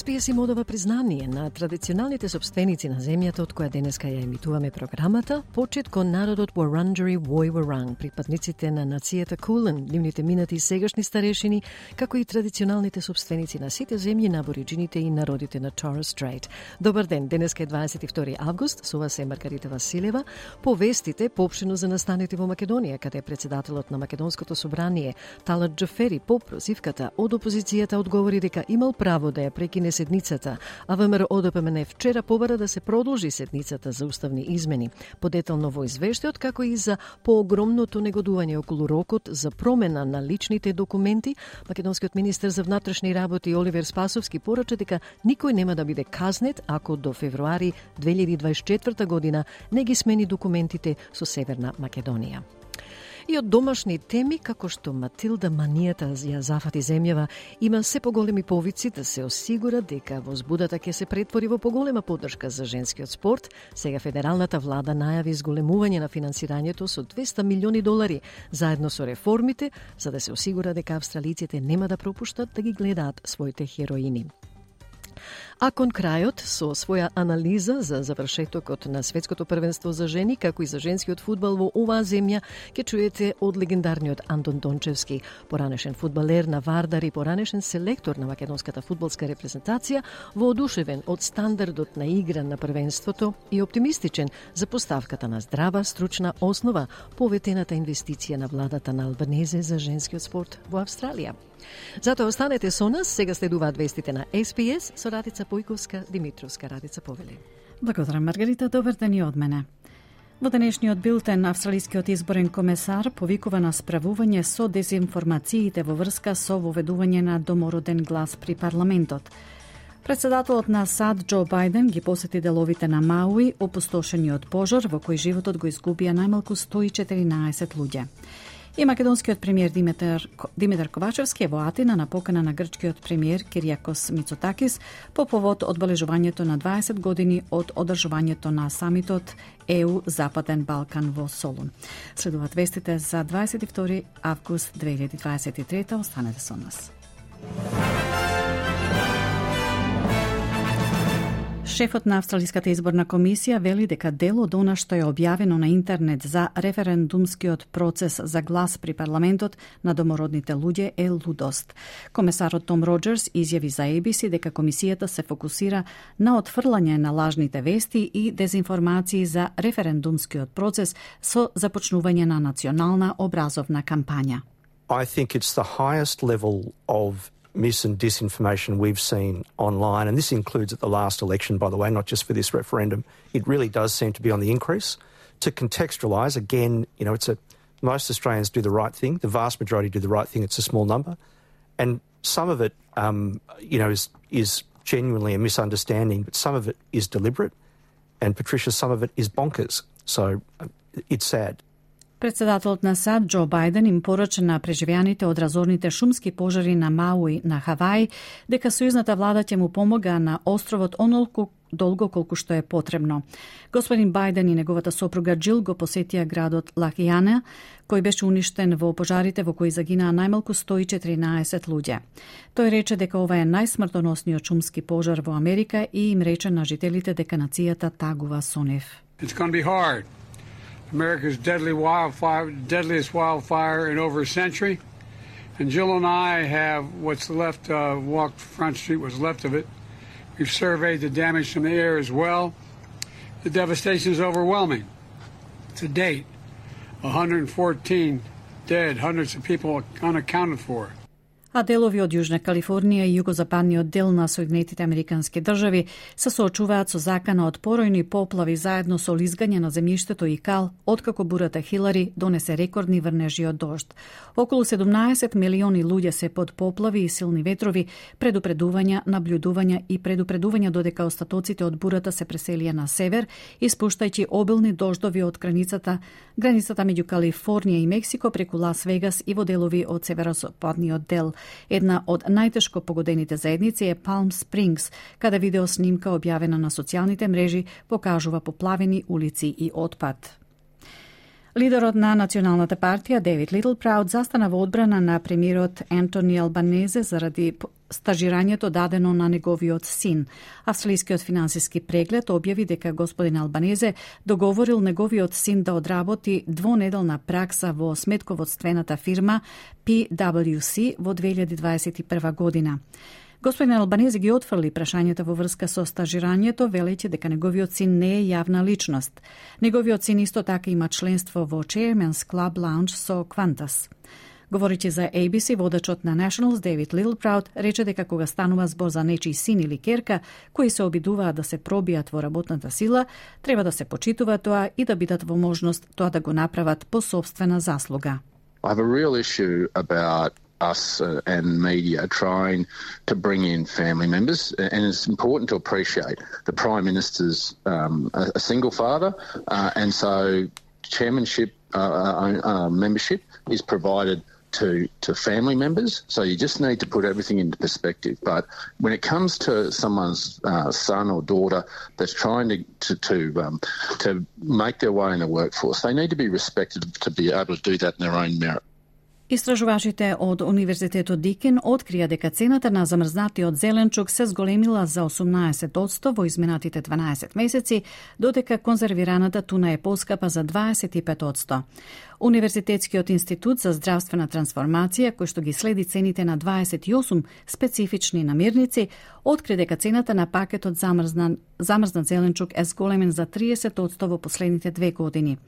SPS им одава признание на традиционалните собственици на земјата од која денеска ја емитуваме програмата, почет кон народот Wurundjeri Woi Wurrung, припадниците на нацијата Кулен, нивните минати и сегашни старешини, како и традиционалните собственици на сите земји на абориджините и народите на Torres Strait. Добар ден, денеска е 22 август, со вас е Маргарита Василева. Повестите попшено за настаните во Македонија, каде председателот на Македонското собрание Талат Джафери по прозивката од опозицијата одговори дека имал право да ја прекине прекине седницата, а ВМРО ОДПМН вчера побара да се продолжи седницата за уставни измени. Подетално во извештајот како и за поогромното негодување околу рокот за промена на личните документи, македонскиот министер за внатрешни работи Оливер Спасовски порача дека никој нема да биде казнет ако до февруари 2024 година не ги смени документите со Северна Македонија. И од домашни теми, како што Матилда манијата ја зафати земјава, има се поголеми повици да се осигура дека возбудата ќе се претвори во поголема поддршка за женскиот спорт. Сега федералната влада најави изголемување на финансирањето со 200 милиони долари, заедно со реформите, за да се осигура дека австралиците нема да пропуштат да ги гледаат своите хероини. А кон крајот, со своја анализа за завршетокот на светското првенство за жени, како и за женскиот фудбал во оваа земја, ќе чуете од легендарниот Антон Дончевски, поранешен фудбалер на Вардар и поранешен селектор на македонската фудбалска репрезентација, воодушевен од стандардот на игра на првенството и оптимистичен за поставката на здрава, стручна основа поветената инвестиција на владата на Албанезе за женскиот спорт во Австралија. Затоа останете со нас, сега следуваат вестите на SPS со Радица Појковска, Димитровска, Радица Повели. Благодарам, Маргарита. Добар ден и од мене. Во денешниот билтен, Австралискиот изборен комесар повикува на справување со дезинформациите во врска со воведување на домороден глас при парламентот. Председателот на САД Џо Бајден ги посети деловите на Мауи, опустошени од пожар во кој животот го изгубија најмалку 114 луѓе. И македонскиот премиер Димитар, Димитар Ковачевски е во Атина на покана на грчкиот премиер Кириакос Мицотакис по повод одбележувањето на 20 години од одржувањето на самитот ЕУ Западен Балкан во Солун. Следуваат вестите за 22 август 2023. Останете со нас. Шефот на Австралиската изборна комисија вели дека дел од она што е објавено на интернет за референдумскиот процес за глас при парламентот на домородните луѓе е лудост. Комесарот Том Роджерс изјави за ABC дека комисијата се фокусира на отфрлање на лажните вести и дезинформации за референдумскиот процес со започнување на национална образовна кампања. I think it's the highest level of mis and disinformation we've seen online, and this includes at the last election, by the way, not just for this referendum, it really does seem to be on the increase. To contextualise, again, you know, it's a most Australians do the right thing. The vast majority do the right thing. It's a small number, and some of it, um, you know, is is genuinely a misunderstanding, but some of it is deliberate. And Patricia, some of it is bonkers. So uh, it's sad. Председателот на САД Џо Бајден им порача на преживеаните од разорните шумски пожари на Мауи на Хавај дека сојузната влада ќе му помога на островот онолку долго колку што е потребно. Господин Бајден и неговата сопруга Джил го посетија градот Лахијана, кој беше уништен во пожарите во кои загинаа најмалку 114 луѓе. Тој рече дека ова е најсмртоносниот шумски пожар во Америка и им рече на жителите дека нацијата тагува со нив. It's America's deadly wildfire, deadliest wildfire in over a century. And Jill and I have what's left, uh, walked Front Street, what's left of it. We've surveyed the damage from the air as well. The devastation is overwhelming. To date, 114 dead, hundreds of people unaccounted for. А делови од Јужна Калифорнија и југозападниот дел на Соединетите Американски држави се соочуваат со закана од поројни поплави заедно со лизгање на земјиштето и кал, откако бурата Хилари донесе рекордни врнежи од дожд. Околу 17 милиони луѓе се под поплави и силни ветрови, предупредувања, наблюдувања и предупредувања додека остатоците од бурата се преселија на север, испуштајќи обилни дождови од границата, границата меѓу Калифорнија и Мексико преку Лас Вегас и во делови од северозападниот дел. Една од најтешко погодените заедници е Палм Спрингс, каде видео снимка објавена на социјалните мрежи покажува поплавени улици и отпад. Лидерот на Националната партија, Девид Литл Прауд, застана во одбрана на премиерот Ентони Албанезе заради стажирањето дадено на неговиот син. Австралискиот финансиски преглед објави дека господин Албанезе договорил неговиот син да одработи двонеделна пракса во сметководствената фирма PwC во 2021 година. Господин Албанези ги отфрли прашањата во врска со стажирањето, велејќи дека неговиот син не е јавна личност. Неговиот син исто така има членство во Chairman's Club Lounge со Qantas. Говорите за ABC, водачот на Nationals, Дейвид Лилпраут, рече дека кога станува збор за нечи син или керка, кои се обидуваат да се пробијат во работната сила, треба да се почитува тоа и да бидат во можност тоа да го направат по собствена заслуга. I have a real issue about us uh, and media trying to bring in family members, and it's important to appreciate the Prime Minister's um, a, a, single father, uh, and so chairmanship uh, uh, uh, membership is provided to to family members. So you just need to put everything into perspective. But when it comes to someone's uh, son or daughter that's trying to to to, um, to make their way in the workforce, they need to be respected to be able to do that in their own merit. Истражувачите од Универзитетот Дикен открија дека цената на замрзнатиот зеленчук се зголемила за 18% во изминатите 12 месеци, додека конзервираната туна е поскапа за 25%. Универзитетскиот институт за здравствена трансформација, кој што ги следи цените на 28 специфични намирници, откри дека цената на пакетот замрзнан, замрзнат зеленчук е зголемен за 30% во последните две години.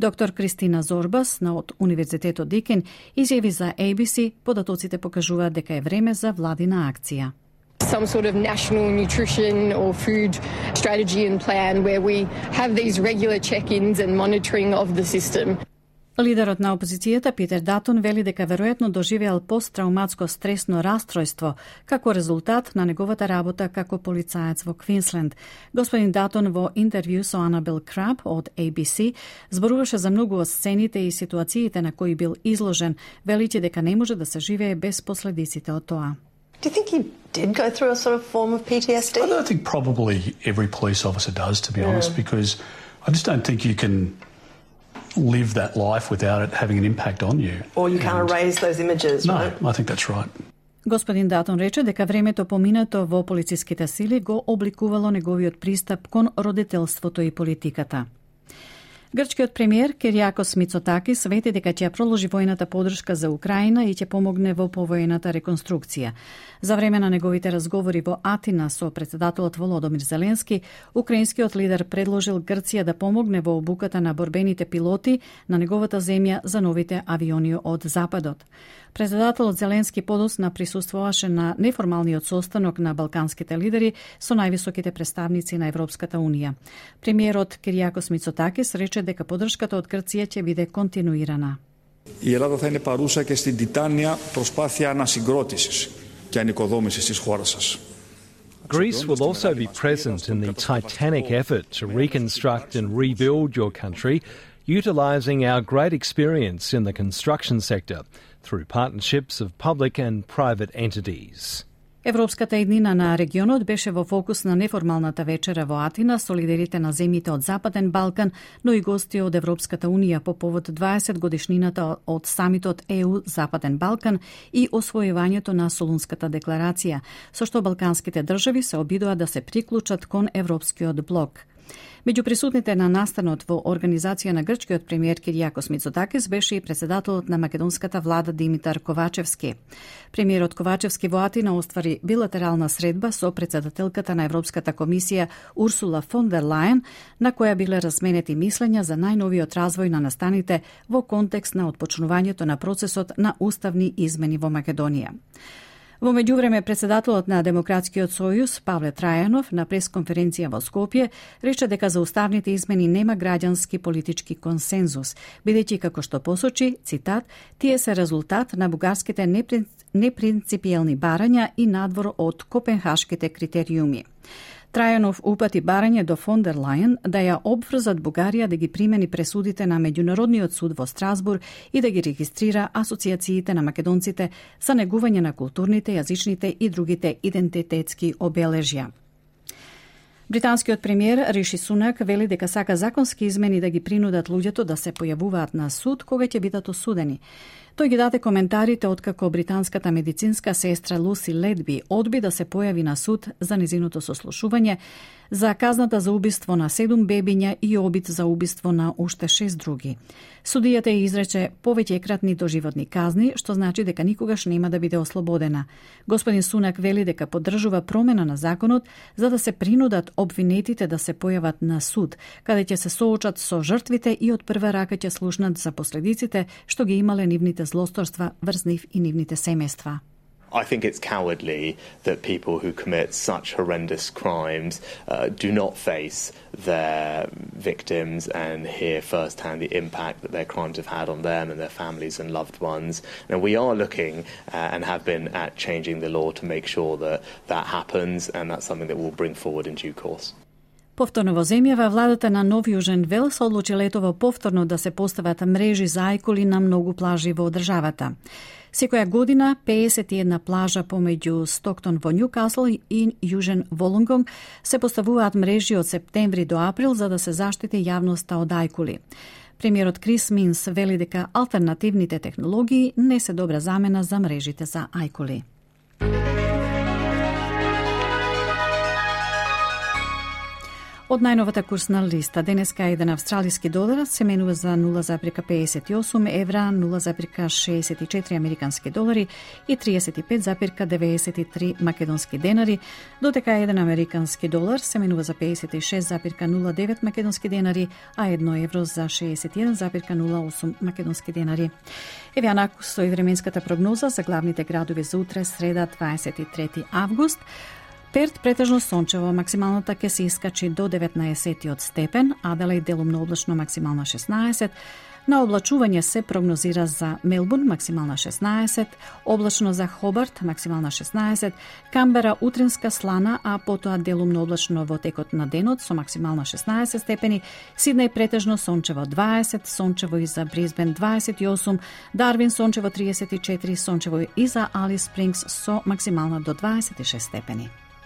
Доктор Кристина Зорбас на од Универзитетот Дикен изјави за ABC, податоците покажуваат дека е време за владина акција some sort of national nutrition or food strategy and plan where we have these regular check-ins and monitoring of the system. Лидерот на опозицијата Питер Датон вели дека веројатно доживеал посттрауматско стресно расстройство како резултат на неговата работа како полицаец во Квинсленд. Господин Датон во интервју со Анабел Краб од ABC зборуваше за многу од сцените и ситуациите на кои бил изложен, величи дека не може да се живее без последиците од тоа. Do you think he did go through a sort of form of PTSD? I don't think probably every police officer does, to be yeah. honest, because I just don't think you can live that life without it having an impact on you. Or you can't and erase those images, no, right? I think that's right. Господин Датон рече дека времето поминато во полициските сили го обликувало неговиот пристап кон родителството и политиката. Грчкиот премиер Кириакос Мицотакис вети дека ќе проложи војната подршка за Украина и ќе помогне во повојната реконструкција. За време на неговите разговори во Атина со председателот Володомир Зеленски, украинскиот лидер предложил Грција да помогне во обуката на борбените пилоти на неговата земја за новите авиони од Западот. Председателот Зеленски подосна присуствуваше на неформалниот состанок на балканските лидери со највисоките представници на Европската Унија. Премиерот Кириакос Мицотакис рече дека поддршката од Грција ќе биде континуирана. Η Ελλάδα θα είναι παρούσα και στην τιτάνια προσπάθεια ανασυγκρότησης και ανοικοδόμησης της χώρας σας. Greece will also be present in the titanic effort to reconstruct and rebuild your country, utilising our great experience in the construction sector through partnerships of public and private entities. Европската еднина на регионот беше во фокус на неформалната вечера во Атина со лидерите на земјите од Западен Балкан, но и гости од Европската Унија по повод 20 годишнината од самитот ЕУ Западен Балкан и освојувањето на Солунската декларација, со што балканските држави се обидоа да се приклучат кон Европскиот блок. Меѓу присутните на настанот во организација на грчкиот премиер Кириакос Мицотакис беше и председателот на македонската влада Димитар Ковачевски. Премиерот Ковачевски во Атина оствари билатерална средба со председателката на Европската комисија Урсула фон дер Лајен, на која биле разменети мислења за најновиот развој на настаните во контекст на отпочнувањето на процесот на уставни измени во Македонија. Во меѓувреме, председателот на Демократскиот сојуз, Павле Трајанов, на пресконференција во Скопје, рече дека за уставните измени нема граѓански политички консензус, бидејќи како што посочи, цитат, тие се резултат на бугарските непринципиелни барања и надвор од копенхашките критериуми. Трајанов упати барање до фон дер Лајен да ја обврзат Бугарија да ги примени пресудите на Меѓународниот суд во Страсбур и да ги регистрира асоциациите на македонците за негување на културните, јазичните и другите идентитетски обележја. Британскиот премиер Риши Сунак вели дека сака законски измени да ги принудат луѓето да се појавуваат на суд кога ќе бидат осудени. Тој ги даде коментарите откако британската медицинска сестра Луси Ледби одби да се појави на суд за низиното сослушување за казната за убиство на седум бебиња и обид за убиство на уште 6 други. Судијата ја изрече повеќе кратни доживотни казни, што значи дека никогаш нема да биде ослободена. Господин Сунак вели дека поддржува промена на законот за да се принудат обвинетите да се појават на суд, каде ќе се соочат со жртвите и од прва рака ќе слушнат за последиците што ги имале нивните злосторства врз нив и нивните семејства. I think it's cowardly that people who commit such horrendous crimes uh, do not face their victims and hear firsthand the impact that their crimes have had on them and their families and loved ones. Now, we are looking uh, and have been at changing the law to make sure that that happens, and that's something that we'll bring forward in due course. Повторно во земјава, владата на Нов Јужен Велс одлучи летово повторно да се постават мрежи за ајкули на многу плажи во државата. Секоја година 51 плажа помеѓу Стоктон во Ньюкасл и Јужен Волонгонг се поставуваат мрежи од септември до април за да се заштити јавноста од ајкули. Премиерот Крис Минс вели дека алтернативните технологии не се добра замена за мрежите за ајкули. Од најновата курсна листа, денеска еден австралиски долар се менува за 0,58 евра, 0,64 американски долари и 35,93 македонски денари, додека еден американски долар се менува за 56,09 македонски денари, а едно евро за 61,08 македонски денари. Еве анако со и временската прогноза за главните градови за утре, среда 23 август. Перт претежно сончево, максималната ќе се искачи до 19 степен, Аделај делумно облачно максимална 16, на облачување се прогнозира за Мелбурн максимална 16, облачно за Хобарт максимална 16, Камбера утринска слана, а потоа делумно облачно во текот на денот со максимална 16 степени, Сиднеј претежно сончево 20, сончево и за Бризбен 28, Дарвин сончево 34, сончево и за Алис Спрингс со максимална до 26 степени.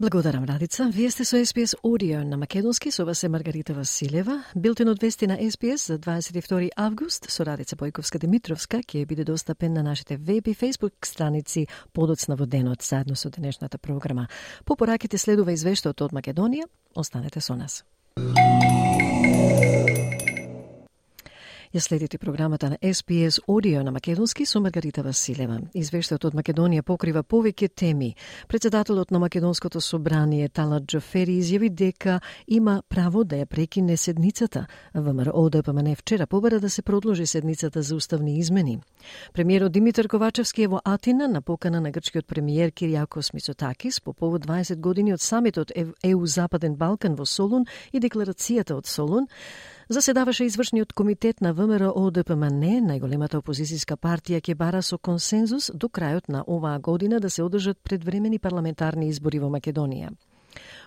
Благодарам, Радица. Вие сте со СПС Audio на Македонски, со вас е Маргарита Василева. Билтенот вести на СПС за 22 август со Радица Бојковска-Димитровска ќе биде достапен на нашите веб и фейсбук страници подоцна во денот, заедно со денешната програма. По пораките следува извештаот од Македонија. Останете со нас. Ја следите програмата на SPS Audio на Македонски со Маргарита Василева. Извештајот од Македонија покрива повеќе теми. Председателот на Македонското собрание Талат Джофери изјави дека има право да ја прекине седницата. ВМРО ДПМН вчера побара да се продолжи седницата за уставни измени. Премиерот Димитар Ковачевски е во Атина на покана на грчкиот премиер Кириакос Мицотакис по повод 20 години од самитот ЕУ Западен Балкан во Солун и декларацијата од Солун заседаваше извршниот комитет на ВМРО ОДПМН, најголемата опозицијска партија ќе бара со консензус до крајот на оваа година да се одржат предвремени парламентарни избори во Македонија.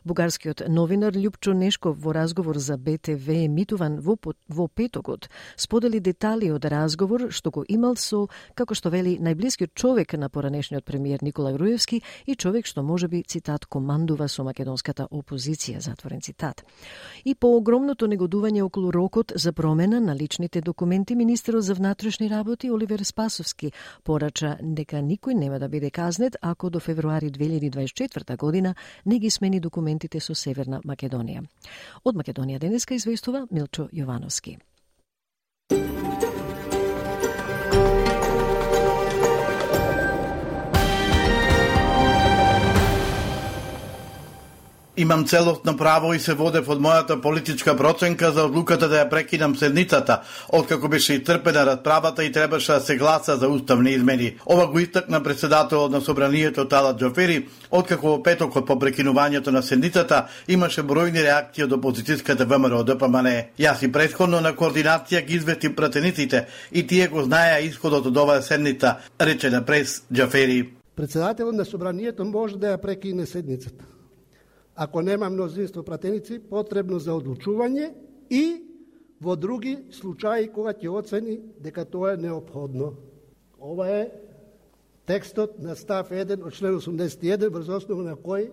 Бугарскиот новинар Љупчо Нешков во разговор за БТВ емитуван во, во петокот сподели детали од разговор што го имал со, како што вели, најблискиот човек на поранешниот премиер Никола Груевски и човек што можеби, цитат, командува со македонската опозиција, затворен цитат. И по огромното негодување околу рокот за промена на личните документи, министерот за внатрешни работи Оливер Спасовски порача дека никој нема да биде казнет ако до февруари 2024 година не ги смени документите со Северна Македонија. Од Македонија денеска известува Милчо Јовановски. Имам целосно право и се водев од мојата политичка проценка за одлуката да ја прекинам седницата, откако беше итрпена расправата и требаше да се гласа за уставни измени. Ова го истакна председателот на собранието Тала Джофери, откако во петокот по прекинувањето на седницата имаше бројни реакции од опозицијската ВМРО ДПМН. Јас и предходно на координација ги извести пратениците и тие го знаеа исходот од оваа седница, рече на прес Джафери. Председателот на собранието може да ја прекине седницата ако нема мнозинство пратеници, потребно за одлучување и во други случаи кога ќе оцени дека тоа е необходно. Ова е текстот на став 1 од член 81 врз основа на кој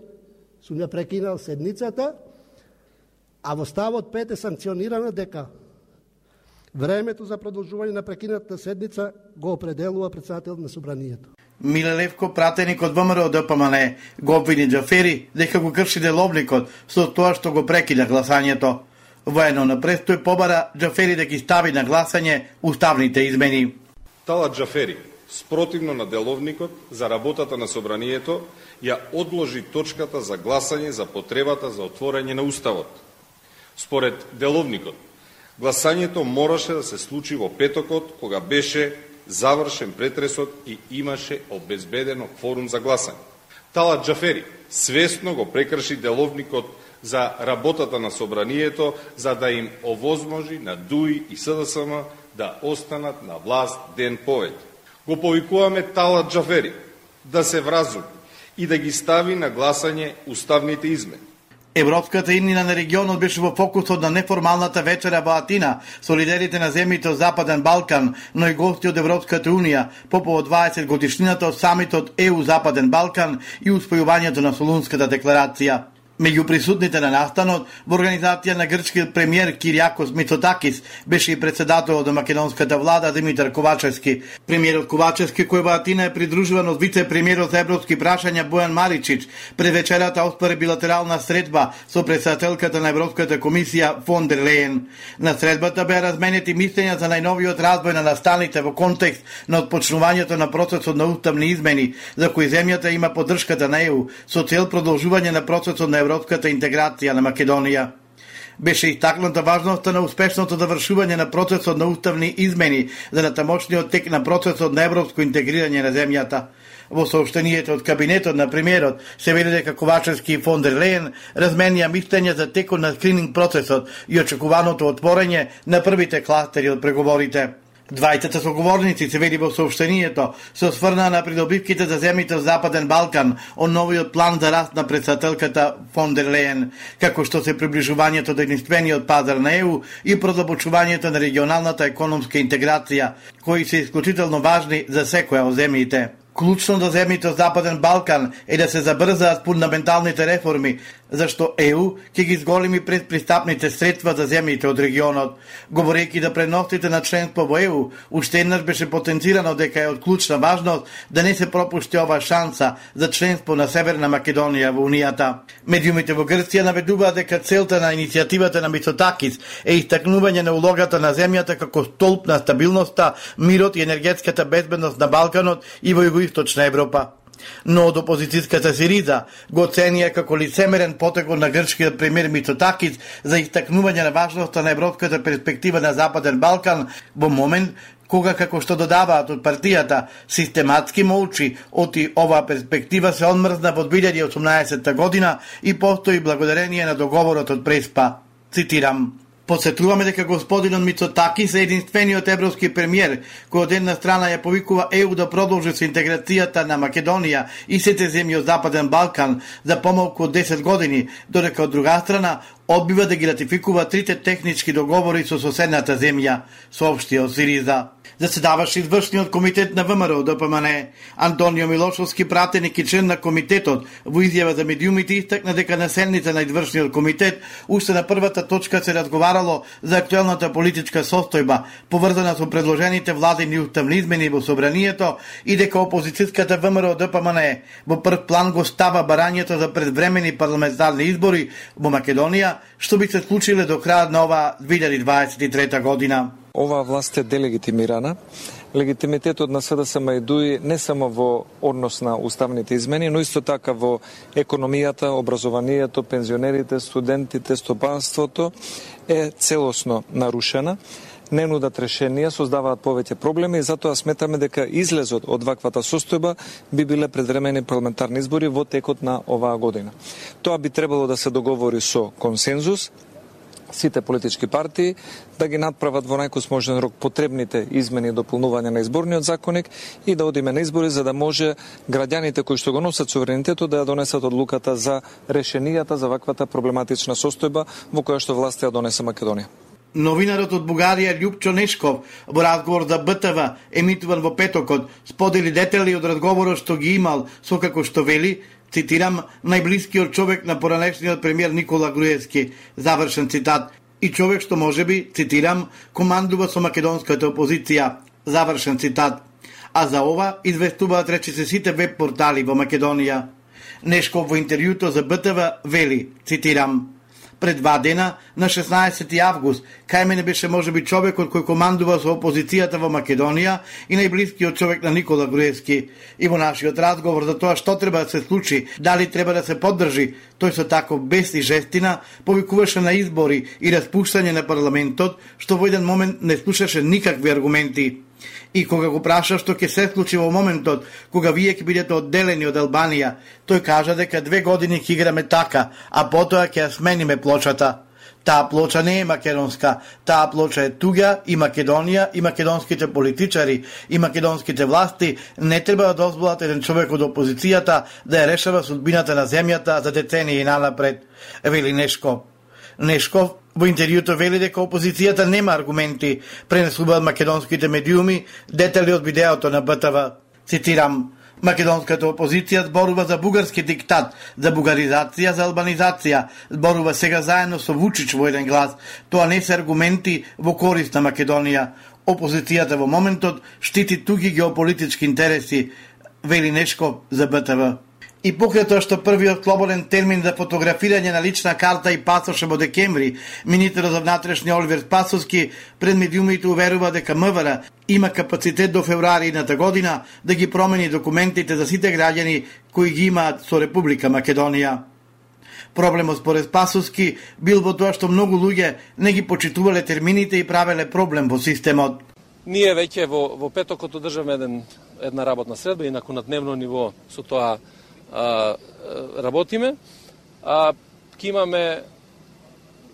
сум ја прекинал седницата, а во ставот 5 е санкционирано дека времето за продолжување на прекинатата седница го определува председател на собранието. Миле Левко, пратеник од ВМРО ДПМН, го обвини Джафери дека го крши деловникот со тоа што го прекида гласањето. Воено на престој побара Джафери да ги стави на гласање уставните измени. Тала Джафери, спротивно на деловникот за работата на собранието, ја одложи точката за гласање за потребата за отворање на уставот. Според деловникот, гласањето мораше да се случи во петокот, кога беше завршен претресот и имаше обезбедено форум за гласање. Талат Джафери свесно го прекрши деловникот за работата на собранието за да им овозможи на ДУИ и СДСМ да останат на власт ден повеќе. Го повикуваме Талат Джафери да се вразуми и да ги стави на гласање уставните измени. Европската иднина на регионот беше во фокусот на неформалната вечера во Атина со лидерите на земјите од Западен Балкан, но и гости од Европската Унија по повод 20 годишнината од самитот ЕУ Западен Балкан и успојувањето на Солунската декларација. Меѓу присутните на настанот, во организација на грчкиот премиер Кириакос Митотакис беше и председателот на македонската влада Димитар Ковачевски. Премиерот Ковачевски кој во Атина е придружуван од вице-премиерот за европски прашања Бојан Маричич, пред вечерата оспаре билатерална средба со председателката на Европската комисија фон дер Леен. На средбата беа разменети мислења за најновиот развој на настаните во контекст на отпочнувањето на процесот на уставни измени, за кои земјата има поддршката на ЕУ, со цел продолжување на процесот на европската интеграција на Македонија. Беше истакната важноста на успешното завршување на процесот на уставни измени за натамочниот тек на процесот на европско интегрирање на земјата. Во сообщението од кабинетот на премиерот се вели дека Ковачевски и фон дер Леен разменија мислење за текот на скрининг процесот и очекуваното отворење на првите кластери од преговорите. Двајцата соговорници се вели во сообщението се осврна на придобивките за земјите од Западен Балкан, од новиот план за раст на председателката фон дер Леен, како што се приближувањето до единствениот пазар на ЕУ и продобочувањето на регионалната економска интеграција, кои се исклучително важни за секоја од земјите. Клучно до земјите од Западен Балкан е да се забрзаат фундаменталните реформи, зашто ЕУ ќе ги изголеми пред пристапните средства за земјите од регионот. Говорејќи да преностите на членство во ЕУ, уште еднаш беше потенцирано дека е од клучна важност да не се пропушти ова шанса за членство на Северна Македонија во Унијата. Медиумите во Грција наведуваат дека целта на иницијативата на Мицотакис е истакнување на улогата на земјата како столб на стабилноста, мирот и енергетската безбедност на Балканот и во Југоисточна Европа но од опозицијската сирида, го оценија како лицемерен потекол на грчкиот премиер Митотакис за истакнување на важноста на европската перспектива на Западен Балкан во момент кога како што додаваат од партијата систематски молчи оти оваа перспектива се одмрзна во 2018 година и постои благодарение на договорот од Преспа. Цитирам Подсетуваме дека господинот Мицотакис е единствениот европски премиер кој од една страна ја повикува ЕУ да продолжи со интеграцијата на Македонија и сите земји од Западен Балкан за помалку од 10 години, додека од друга страна одбива да ги ратификува трите технички договори со соседната земја, соопштија Сириза заседаваше извршниот комитет на ВМРО ДПМН. Антонио Милошовски, пратеник и член на комитетот, во изјава за медиумите истакна дека на седница на извршниот комитет уште на првата точка се разговарало за актуелната политичка состојба, поврзана со предложените владени уставни измени во собранието и дека опозицијската ВМРО ДПМН во прв план го става барањето за предвремени парламентарни избори во Македонија, што би се случиле до крајот на ова 2023 година. Оваа власт е делегитимирана. Легитимитетот на СДСМ и ДУИ не само во однос на уставните измени, но исто така во економијата, образованието, пензионерите, студентите, стопанството е целосно нарушена не нудат решенија, создаваат повеќе проблеми и затоа сметаме дека излезот од ваквата состојба би биле предвремени парламентарни избори во текот на оваа година. Тоа би требало да се договори со консензус, сите политички партии да ги надправат во најкосможен рок потребните измени и дополнувања на изборниот законник и да одиме на избори за да може граѓаните кои што го носат суверенитетот да ја донесат одлуката за решенијата за ваквата проблематична состојба во која што власта ја донесе Македонија. Новинарот од Бугарија Љупчо Нешков во разговор за БТВ емитуван во петокот сподели детали од разговорот што ги имал со како што вели цитирам, најблискиот човек на поранешниот премиер Никола Груевски, завршен цитат, и човек што може би, цитирам, командува со македонската опозиција, завршен цитат. А за ова известуваат речиси сите веб портали во Македонија. Нешко во интервјуто за БТВ вели, цитирам, пред два дена, на 16 август, кај мене беше можеби човекот кој командува со опозицијата во Македонија и најблискиот човек на Никола Груевски. И во нашиот разговор за тоа што треба да се случи, дали треба да се поддржи, тој со тако бес и жестина повикуваше на избори и распуштање на парламентот, што во еден момент не слушаше никакви аргументи. И кога го праша што ќе се случи во моментот кога вие ќе бидете одделени од Албанија, тој кажа дека две години ќе играме така, а потоа ќе ја смениме плочата. Таа плоча не е македонска, таа плоча е туѓа и Македонија и македонските политичари и македонските власти не треба да дозволат еден човек од опозицијата да ја решава судбината на земјата за децении и нанапред. Вели Нешков. Нешков Во интервјуто вели дека опозицијата нема аргументи, пренесуваат македонските медиуми детали од видеото на БТВ. Цитирам, Македонската опозиција зборува за бугарски диктат, за бугаризација, за албанизација, зборува сега заедно со Вучич во еден глас. Тоа не се аргументи во корист на Македонија. Опозицијата во моментот штити туги геополитички интереси, вели Нешко за БТВ. И покрај тоа што првиот слободен термин за фотографирање на лична карта и пасоше во декември, министерот за внатрешни Оливер Пасовски пред медиумите уверува дека МВР има капацитет до февруари едната година да ги промени документите за сите граѓани кои ги имаат со Република Македонија. Проблемот според Пасовски бил во тоа што многу луѓе не ги почитувале термините и правеле проблем во системот. Ние веќе во, во петокот одржавме еден, една работна средба, инаку на дневно ниво со тоа а, работиме, а ке имаме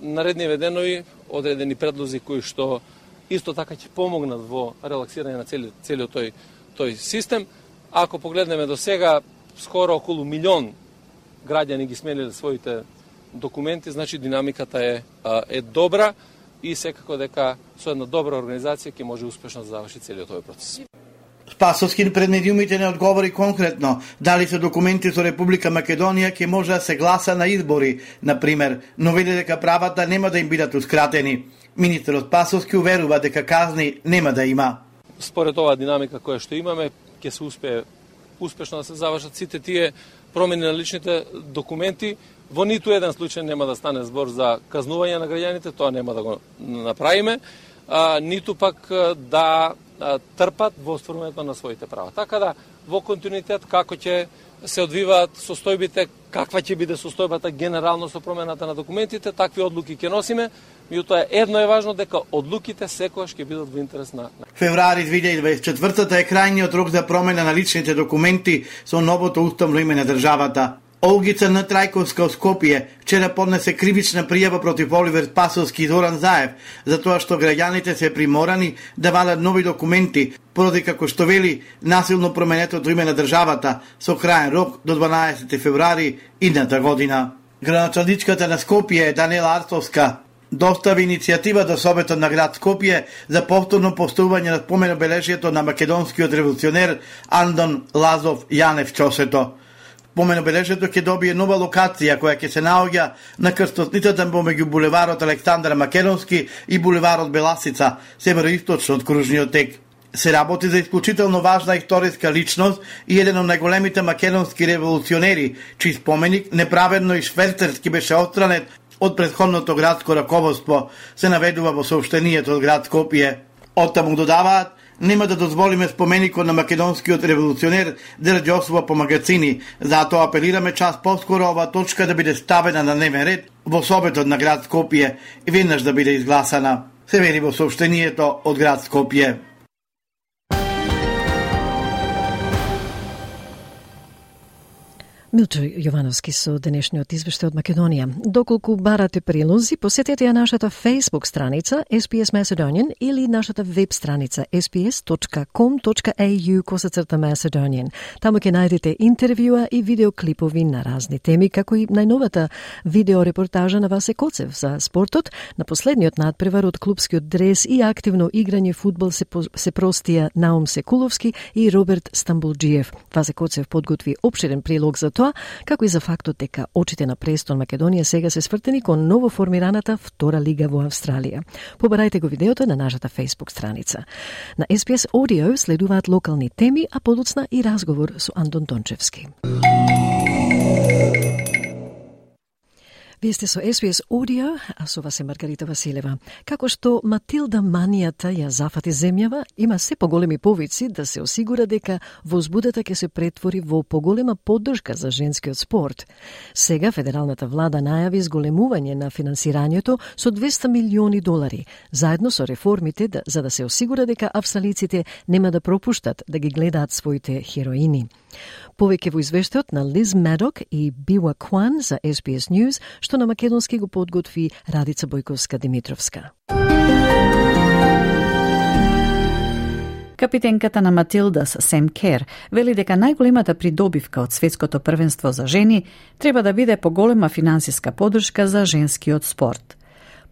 наредни веденови одредени предлози кои што исто така ќе помогнат во релаксирање на цели, целиот тој, тој систем. Ако погледнеме до сега, скоро околу милион граѓани ги смениле своите документи, значи динамиката е, е добра и секако дека со една добра организација ќе може успешно да заврши целиот тој процес. Спасовски пред медиумите не одговори конкретно дали се документи со Република Македонија ќе може да се гласа на избори, на пример, но веде дека правата нема да им бидат ускратени. Министерот Спасовски уверува дека казни нема да има. Според оваа динамика која што имаме, ќе се успее успешно да се завршат сите тие промени на личните документи. Во ниту еден случај нема да стане збор за казнување на граѓаните, тоа нема да го направиме, а, ниту пак да трпат во остварувањето на своите права. Така да, во континуитет, како ќе се одвиваат состојбите, каква ќе биде состојбата генерално со промената на документите, такви одлуки ќе носиме, меѓутоа едно е важно дека одлуките секогаш ќе бидат во интерес на Февруари 2024 е крајниот рок за промена на личните документи со новото уставно име на државата. Олгица на Трајковска од Скопје вчера поднесе кривична пријава против Оливер Пасовски и Зоран Заев за тоа што граѓаните се приморани да валат нови документи поради како што вели насилно променетото име на државата со краен рок до 12 февруари идната година. Граначалничката на Скопје Данела Артовска достави иницијатива до Советот на град Скопје за повторно поставување на спомен обележието на македонскиот револуционер Андон Лазов Јанев Чосето. Спомен обележието ќе добие нова локација која ќе се наоѓа на крстосницата помеѓу булеварот Александар Македонски и булеварот Беласица, североисточно од кружниот тек се работи за исклучително важна историска личност и еден од најголемите македонски револуционери, чиј споменик неправедно и шверцерски беше отстранет од предходното градско раководство, се наведува во сообщението од град Скопје. Оттаму додаваат, нема да дозволиме споменикот на македонскиот револуционер да раѓосува по магазини, затоа апелираме час поскоро ова точка да биде ставена на дневен ред во собетот на град Скопје и веднаш да биде изгласана. Се вели во сообщението од град Скопје. Милчо Јовановски со денешниот извештај од Македонија. Доколку барате прилози, посетете ја нашата Facebook страница SPS Macedonian или нашата веб страница sps.com.au косацрта Macedonian. Таму ќе најдете интервјуа и видеоклипови на разни теми, како и најновата видеорепортажа на Васе Коцев за спортот, на последниот надпревар од клубскиот дрес и активно играње фудбал се, се простија Наум Секуловски и Роберт Стамбулджиев. Васе Коцев подготви обширен прилог за тоа тоа, како и за фактот дека очите на престон Македонија сега се свртени кон ново формираната втора лига во Австралија. Побарајте го видеото на нашата Facebook страница. На SPS Audio следуваат локални теми, а подоцна и разговор со Антон Тончевски. Вие сте со SBS Audio, а со вас е Маргарита Василева. Како што Матилда манијата ја зафати земјава, има се поголеми повици да се осигура дека возбудата ќе се претвори во поголема поддршка за женскиот спорт. Сега федералната влада најави зголемување на финансирањето со 200 милиони долари, заедно со реформите да, за да се осигура дека австралиците нема да пропуштат да ги гледаат своите хероини. Повеќе во извештајот на Лиз Медок и Бива Кван за SBS News, што на македонски го подготви Радица Бојковска-Димитровска. Капитенката на Матилдас, Сем Кер, вели дека најголемата придобивка од светското првенство за жени треба да биде поголема финансиска подршка за женскиот спорт.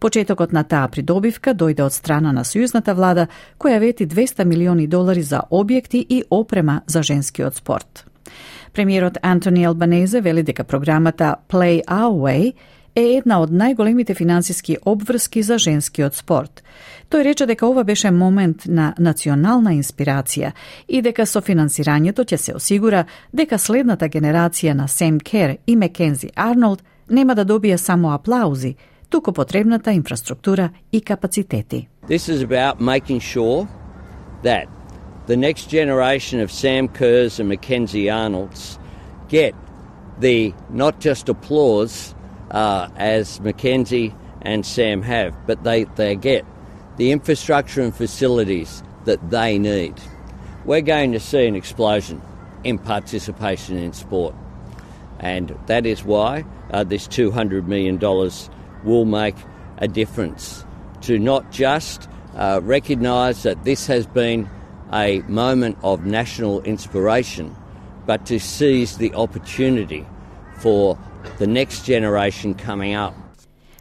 Почетокот на таа придобивка дојде од страна на сојузната влада, која вети 200 милиони долари за објекти и опрема за женскиот спорт. Премиерот Антони Албанезе вели дека програмата Play Our Way е една од најголемите финансиски обврски за женскиот спорт. Тој рече дека ова беше момент на национална инспирација и дека со финансирањето ќе се осигура дека следната генерација на Сем Кер и Мекензи Арнолд нема да добие само аплаузи, туку потребната инфраструктура и капацитети. This is about making sure that the next generation of Sam Kerrs and Mackenzie Arnolds get the not just applause uh, as Mackenzie and Sam have, but they, they get the infrastructure and facilities that they need. We're going to see an explosion in participation in sport, and that is why uh, this $200 million will make a difference to not just uh, recognise that this has been a moment of national inspiration, but to seize the opportunity for the next generation coming up.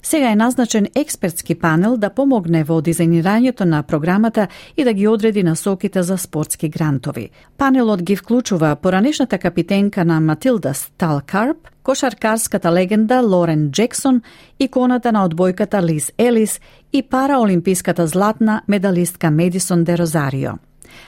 Сега е назначен експертски панел да помогне во дизајнирањето на програмата и да ги одреди насоките за спортски грантови. Панелот ги вклучува поранешната капитенка на Матилда Стал Карп, кошаркарската легенда Лорен Джексон, иконата на одбојката Лиз Елис и параолимписката златна медалистка Медисон де Розарио.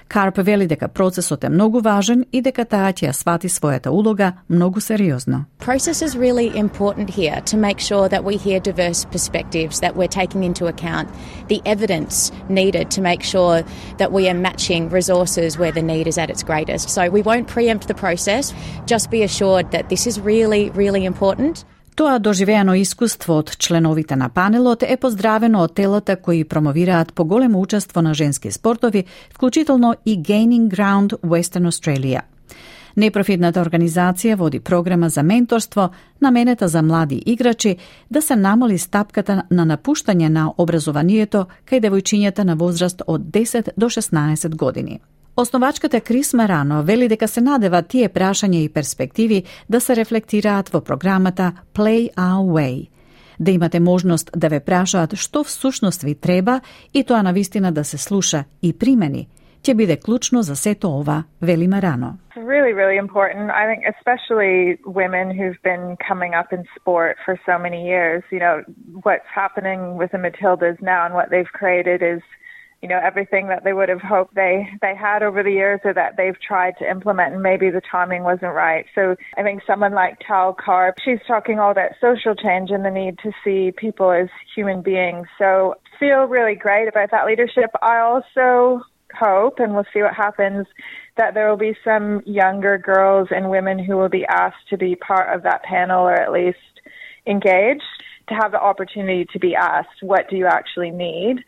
Карп вели дека процесот е многу важен и дека таа ќе ја свати својата улога многу сериозно. Process is really important here to make sure that we hear diverse perspectives, that we're taking into account the evidence needed to make sure that we are matching resources where the need is at its greatest. So we won't preempt the process, just be assured that this is really, really important. Тоа доживеано искуство од членовите на панелот е поздравено од телата кои промовираат поголемо учество на женски спортови, вклучително и Gaining Ground Western Australia. Непрофитната организација води програма за менторство наменета за млади играчи да се намали стапката на напуштање на образованието кај девојчињата на возраст од 10 до 16 години. Основачката Крис Марано вели дека се надева тие прашања и перспективи да се рефлектираат во програмата Play Our Way. Да имате можност да ве прашаат што всушност ви треба и тоа на вистина да се слуша и примени, ќе биде клучно за сето ова, вели Марано. Really, really important. I think especially women who've been coming up in sport for so many years. You know, what's happening with the Matildas now and what they've created is you know everything that they would have hoped they they had over the years or that they've tried to implement and maybe the timing wasn't right. So i think someone like tal carp she's talking all about social change and the need to see people as human beings. So feel really great about that leadership. I also hope and we'll see what happens that there will be some younger girls and women who will be asked to be part of that panel or at least engaged to have the opportunity to be asked what do you actually need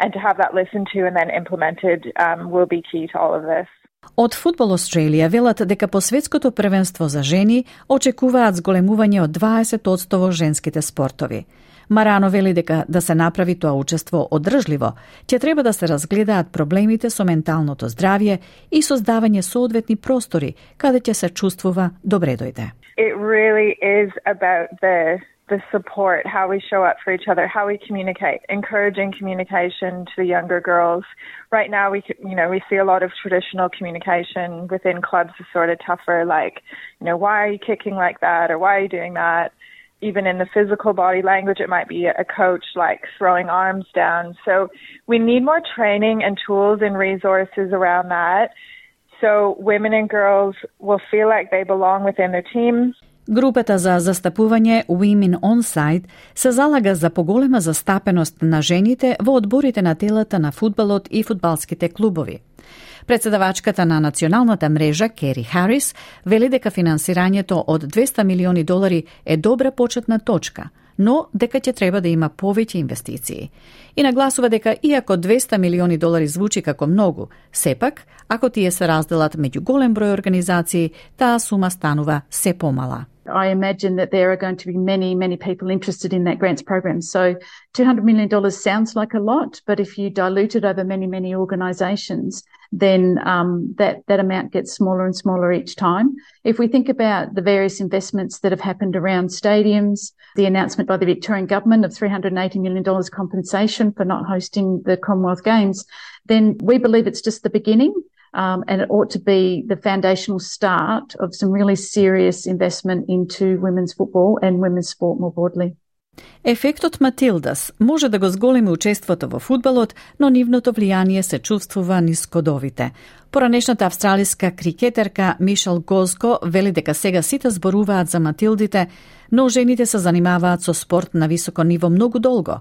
and to have that listened to and then implemented um, will be key to all of this. Од Футбол Австралија велат дека по светското првенство за жени очекуваат зголемување од 20% во женските спортови. Марано вели дека да се направи тоа учество одржливо, ќе треба да се разгледаат проблемите со менталното здравје и создавање соодветни простори каде ќе се чувствува добре дојде. It really is about the the support, how we show up for each other, how we communicate, encouraging communication to the younger girls. Right now, we you know we see a lot of traditional communication within clubs is sort of tougher, like you know why are you kicking like that or why are you doing that. Even in the physical body language, it might be a coach like throwing arms down. So we need more training and tools and resources around that. So women and girls will feel like they belong within their team Групата за застапување Women on Site се залага за поголема застапеност на жените во одборите на телата на фудбалот и фудбалските клубови. Председавачката на националната мрежа Кери Харис вели дека финансирањето од 200 милиони долари е добра почетна точка, но дека ќе треба да има повеќе инвестиции. И нагласува дека иако 200 милиони долари звучи како многу, сепак, ако тие се разделат меѓу голем број организации, таа сума станува се помала. I imagine that there are going to be many, many people interested in that grants program. So $200 million sounds like a lot, but if you dilute it over many, many organisations, then um, that, that amount gets smaller and smaller each time. If we think about the various investments that have happened around stadiums, the announcement by the Victorian government of $380 million compensation for not hosting the Commonwealth Games, then we believe it's just the beginning. Um, and it ought to be the foundational start of some really serious investment into women's football and women's sport more broadly. Ефектот Матилдас може да го зголеми учеството во фудбалот, но нивното влијание се чувствува низ кодовите. Поранешната австралиска крикетерка Мишел Гозко вели дека сега сите зборуваат за Матилдите, но жените се занимаваат со спорт на високо ниво многу долго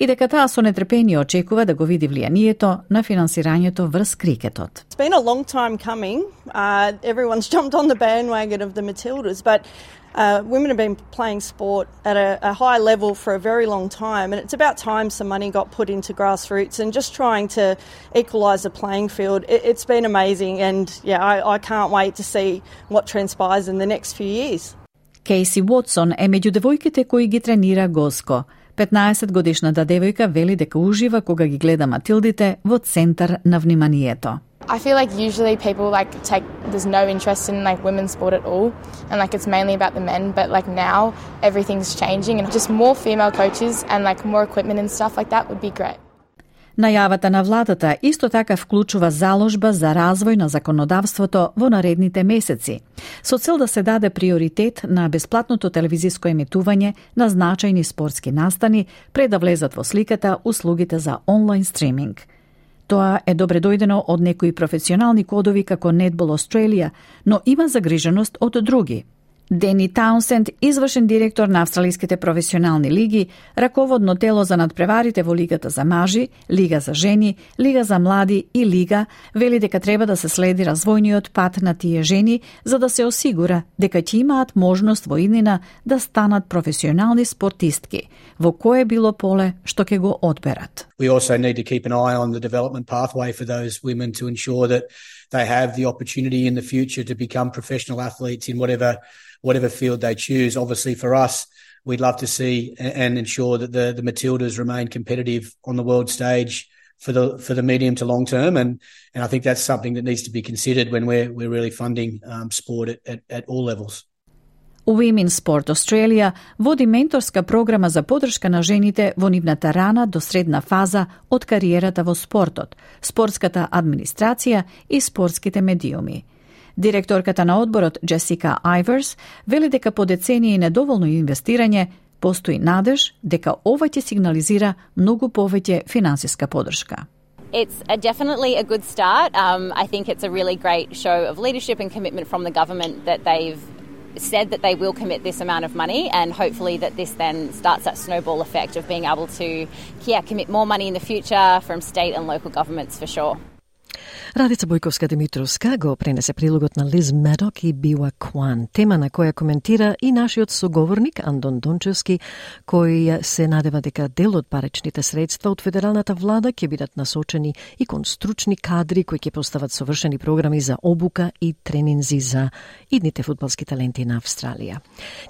и дека таа со нетрпение очекува да го види влијанието на финансирањето врз крикетот. It's been a long time coming. Uh, everyone's jumped on the bandwagon of the Matildas, but Uh, women have been playing sport at a, a, high level for a very long time, and it's about time some money got put into grassroots and just trying to equalise the playing field. It, has been amazing, and yeah, I, I can't wait to see what transpires in the next few years. Кейси Уотсон е меѓу девојките кои ги тренира Госко. 15 годишната да девојка вели дека ужива кога ги гледа Матилдите во центар на вниманието. I feel like usually people like take there's no interest in like women's sport at all and like it's mainly about the men but like now everything's changing and just more female coaches and like more equipment and stuff like that would be great. Најавата на владата исто така вклучува заложба за развој на законодавството во наредните месеци, со цел да се даде приоритет на бесплатното телевизиско емитување на значајни спортски настани пред да влезат во сликата услугите за онлайн стриминг. Тоа е добре дојдено од некои професионални кодови како Netball Australia, но има загриженост од други. Дени Таунсенд, извршен директор на австралиските професионални лиги, раководно тело за надпреварите во Лигата за мажи, Лига за жени, Лига за млади и Лига, вели дека треба да се следи развојниот пат на тие жени за да се осигура дека ќе имаат можност во иднина да станат професионални спортистки, во кое било поле што ќе го одберат. We also need to keep an eye on the development pathway for those women to ensure that they have the opportunity in the future to become professional athletes in whatever whatever field they choose. Obviously, for us, we'd love to see and ensure that the the Matildas remain competitive on the world stage for the for the medium to long term, and and I think that's something that needs to be considered when we're we're really funding um, sport at, at, at all levels. Women Sport Australia води менторска програма за подршка на жените во нивната рана до средна фаза од кариерата во спортот, спортската администрација и спортските медиуми. Директорката на одборот Джесика Айверс вели дека по децении недоволно инвестирање постои надеж дека ова ќе сигнализира многу повеќе финансиска подршка. It's a definitely a good start. Um, I think it's a really great show of leadership and commitment from the government that they've said that they will commit this amount of money, and hopefully that this then starts that snowball effect of being able to, yeah, commit more money in the future from state and local governments for sure. Радица Бојковска Димитровска го пренесе прилогот на Лиз Медок и Бива Кван, тема на која коментира и нашиот соговорник Андон Дончевски, кој се надева дека дел од паричните средства од федералната влада ќе бидат насочени и кон стручни кадри кои ќе постават совршени програми за обука и тренинзи за идните фудбалски таленти на Австралија.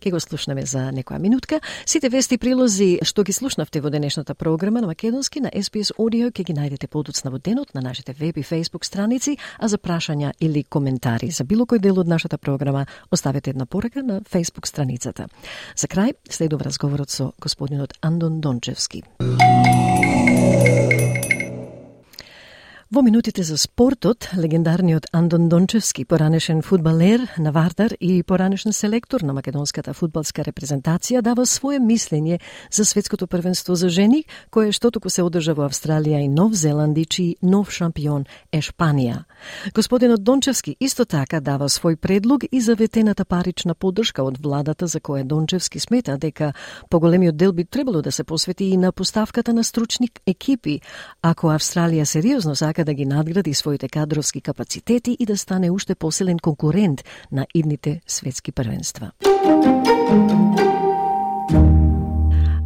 Ке го слушнеме за некоја минутка. Сите вести прилози што ги слушнавте во денешната програма на Македонски на SBS Audio ќе ги најдете подоцна во денот на нашите веб и Facebook Facebook страници, а за прашања или коментари за било кој дел од нашата програма оставете една порака на Facebook страницата. За крај следува разговорот со господинот Андон Дончевски. Во минутите за спортот, легендарниот Андон Дончевски, поранешен фудбалер на Вардар и поранешен селектор на македонската фудбалска репрезентација, дава свое мислење за светското првенство за жени, кое што току се одржа во Австралија и Нов Зеланд и чиј нов шампион е Шпанија. Господинот Дончевски исто така дава свој предлог и за ветената парична поддршка од владата за која Дончевски смета дека поголемиот дел би требало да се посвети и на поставката на стручни екипи, ако Австралија сериозно сака да ги надгради своите кадровски капацитети и да стане уште посилен конкурент на идните светски првенства.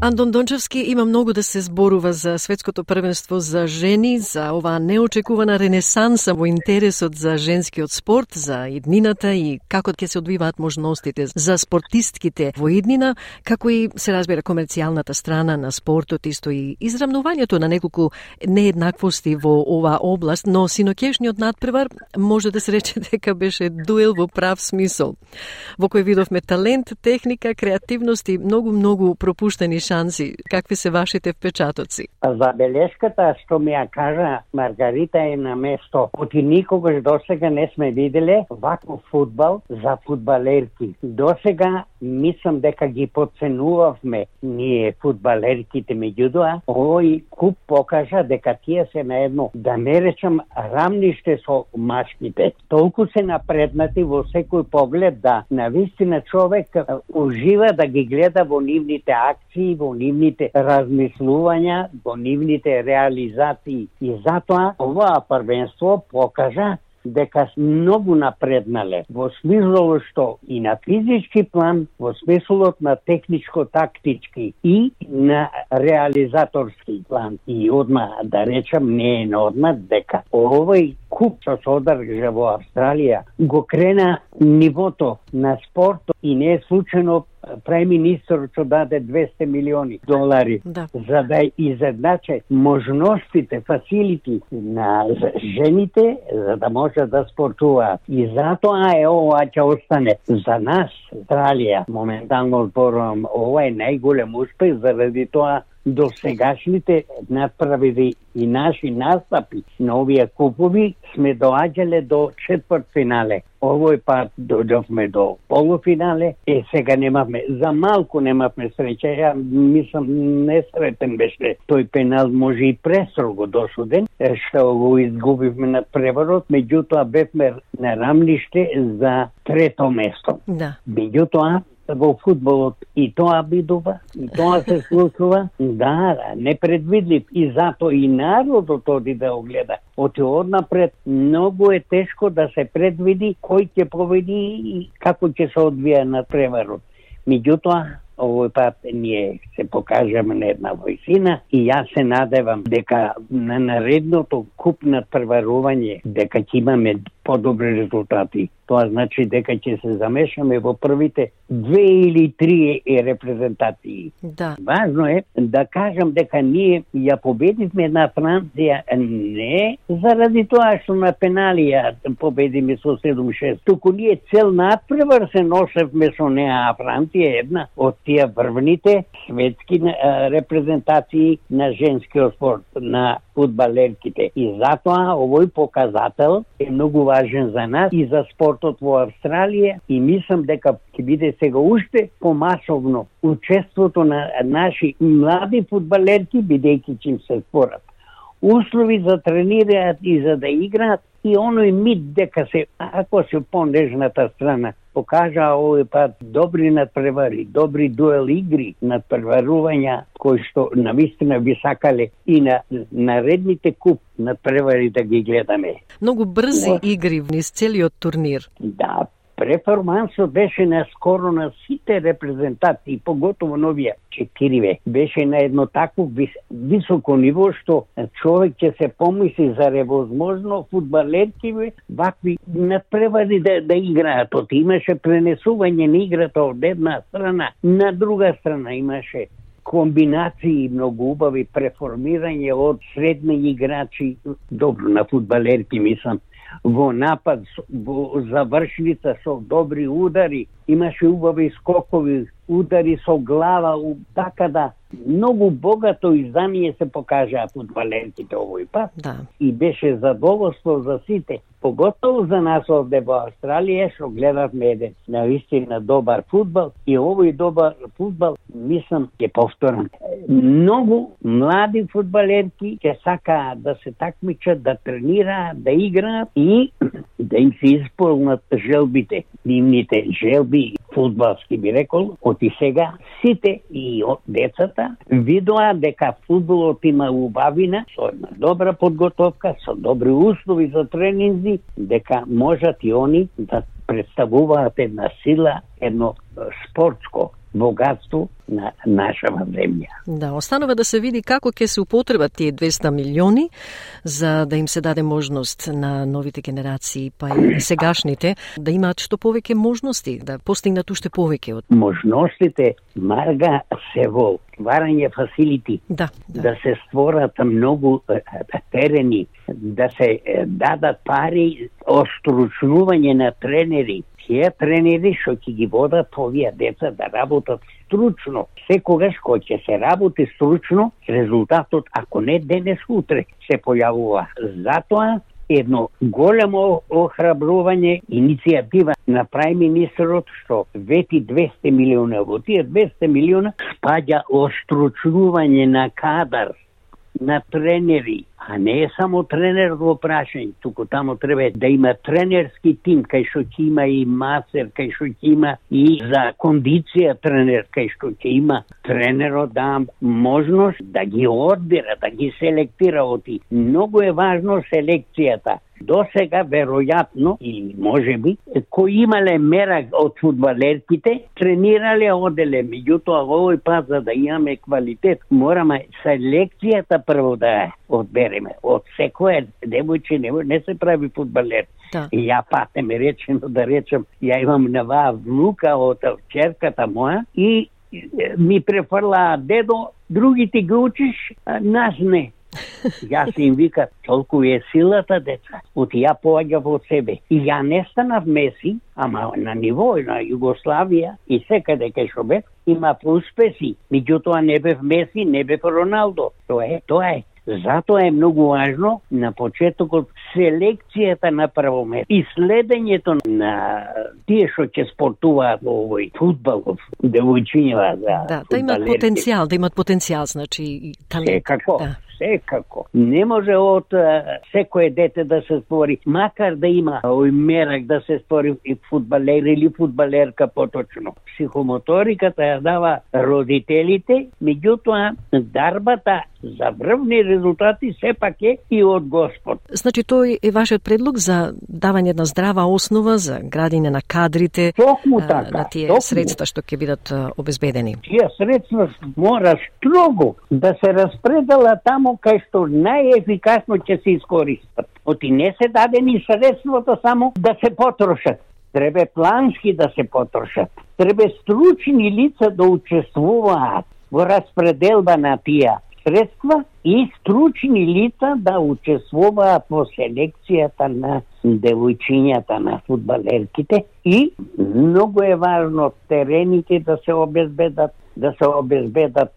Андон Дончевски има многу да се зборува за светското првенство за жени, за оваа неочекувана ренесанса во интересот за женскиот спорт, за иднината и како ќе се одвиваат можностите за спортистките во иднина, како и се разбира комерцијалната страна на спортот, исто и израмнувањето на неколку нееднаквости во оваа област, но синокешниот надпревар може да се рече дека беше дуел во прав смисол, во кој видовме талент, техника, креативност и многу многу пропуштени шанси. Какви се вашите впечатоци? Забелешката што ми ја кажа Маргарита е на место. Оти никогаш досега не сме виделе ваков фудбал за фудбалерки. Досега мислам дека ги подценувавме ние фудбалерките, меѓутоа овој куп покажа дека тие се на едно, да не речам, рамниште со машките. Толку се напреднати во секој поглед да на вистина човек ужива да ги гледа во нивните акции, во нивните размислувања, во нивните реализации. И затоа оваа првенство покажа дека многу напреднале во смислот што и на физички план, во смислот на техничко-тактички и на реализаторски план. И одма да речам, не е одма дека овој куп што се одржа во Австралија го крена нивото на спорт и не е случайно преминистр што даде 200 милиони долари да. за да изедначе можностите, фасилити на жените за да може да спортуваат. И затоа е ова ќе остане за нас, Австралија, моментално зборувам, ова е најголем успех заради тоа до сегашните надправили и наши настапи на овие купови сме доаѓале до четврт финале. Овој пат дојдовме до полуфинале, е сега немавме, за малку немавме среќа, ја мислам несретен беше тој пенал може и престрого досуден, што го изгубивме на преварот, меѓутоа бевме на рамниште за трето место. Да. Меѓутоа, во фудбалот и тоа бидува, и тоа се случува, да, да, непредвидлив и затоа и народот оди да го гледа. Оти однапред многу е тешко да се предвиди кој ќе победи и како ќе се одвија на преварот. Меѓутоа, овој пат ние се покажаме на една војсина и јас се надевам дека на наредното куп преварување дека ќе имаме подобри резултати. Тоа значи дека ќе се замешаме во првите две или три репрезентации. Да. Важно е да кажам дека ние ја победивме на Франција не заради тоа што на пенали ја победиме со 7-6, туку ние цел надпревар се носевме со неа, а Франција една од тие врвните светски репрезентации на женскиот спорт, на фудбалерките. И затоа овој показател е многу важен за нас и за спортот во Австралија и мислам дека ќе биде сега уште помасовно учеството на наши млади фудбалерки бидејќи чим се спорат услови за тренираат и за да играат и оној мит дека се, ако се понежната страна, покажа овој пат добри надпревари, добри дуел игри, надпреварувања кои што навистина би сакале и на наредните куп надпревари да ги гледаме. Многу брзи игри низ целиот турнир. Да, Перформансот беше на скоро на сите репрезентации, поготово новија четириве. Беше на едно такво вис, високо ниво што човек ќе се помисли за ревозможно фудбалеркиве, вакви надпревари да, да играат. От имаше пренесување на играта од една страна на друга страна имаше комбинации многу убави преформирање од средни играчи, добро на фудбалерки мислам, во напад, во завршница со добри удари, имаше убави скокови, удари со глава, така да многу богато издание се покажаа фудбалерките овој пат. Да. И беше задоволство за сите, поготово за нас овде во Австралија, што гледавме еден наистина добар фудбал и овој добар фудбал, мислам, ќе повторам. Многу млади фудбалерки ќе сакаат да се такмичат, да тренираат, да играат и да им се исполнат желбите, нивните желби, фудбалски би рекол, оти сега сите и од децата видоа дека фудбалот има убавина, со една добра подготовка, со добри услови за тренинзи, дека можат и они да представуваат една сила, едно спортско богатство на нашава земја. Да, останува да се види како ќе се употребат тие 200 милиони за да им се даде можност на новите генерации, па и сегашните, да имаат што повеќе можности, да постигнат уште повеќе од можностите Марга се во стварање фасилити, да, да. да се створат многу терени, да се дадат пари остручнување на тренери, тие тренери што ќе ги водат овие деца да работат стручно. Секогаш кој ќе се работи стручно, резултатот, ако не денес, утре, се појавува. Затоа едно големо охрабрување, иницијатива на прај министерот што вети 200 милиона. Во тие 200 милиона спаѓа остручнување на кадар на тренери, а не е само тренер во прашање, туку тамо треба да има тренерски тим, кај што ќе има и масер, кај што ќе има и за кондиција тренер, кај што ќе има тренерот да можност да ги одбира, да ги селектира оти. Многу е важно селекцијата. До сега, веројатно, и може би, кои имале мера од фудбалерките, тренирале оделе. Меѓутоа, овој пат, за да имаме квалитет, мораме селекцијата прво да одбереме. Од секој девојче не, не се прави фудбалер. Да. И ја патеме речено да речем, ја имам нова внука од черката моја и ми префрла дедо, другите ги учиш, нас не Јас им вика, толку е силата, деца. От ја поаѓа во себе. И ја не станав Меси, ама на ниво на Југославија и секаде кај што бев, има успеси. Меѓутоа не бев Меси, не бев Роналдо. Тоа е, тоа е. Затоа е многу важно на почетокот селекцијата на прво место и следењето на тие што ќе спортуваат во овој фудбал, девојчиња за Да, да имат потенцијал, да имат потенцијал, значи талент. Секако. Да секако. Не може од секое дете да се спори, макар да има овој мерак да се спори и фудбалер или фудбалерка поточно. Психомоториката ја дава родителите, меѓутоа дарбата за врвни резултати сепак е и од Господ. Значи тој е вашиот предлог за давање на здрава основа за градине на кадрите токму така, на тие токму. средства што ќе бидат обезбедени. Тие средства мора строго да се распредела таму кај што најефикасно ќе се искористат. Оти не се дадени средството само да се потрошат. Треба плански да се потрошат. Треба стручни лица да учествуваат во распределба на тие средства и стручни лица да учествуваат во селекцијата на девојчињата на фудбалерките и многу е важно терените да се обезбедат да се обезбедат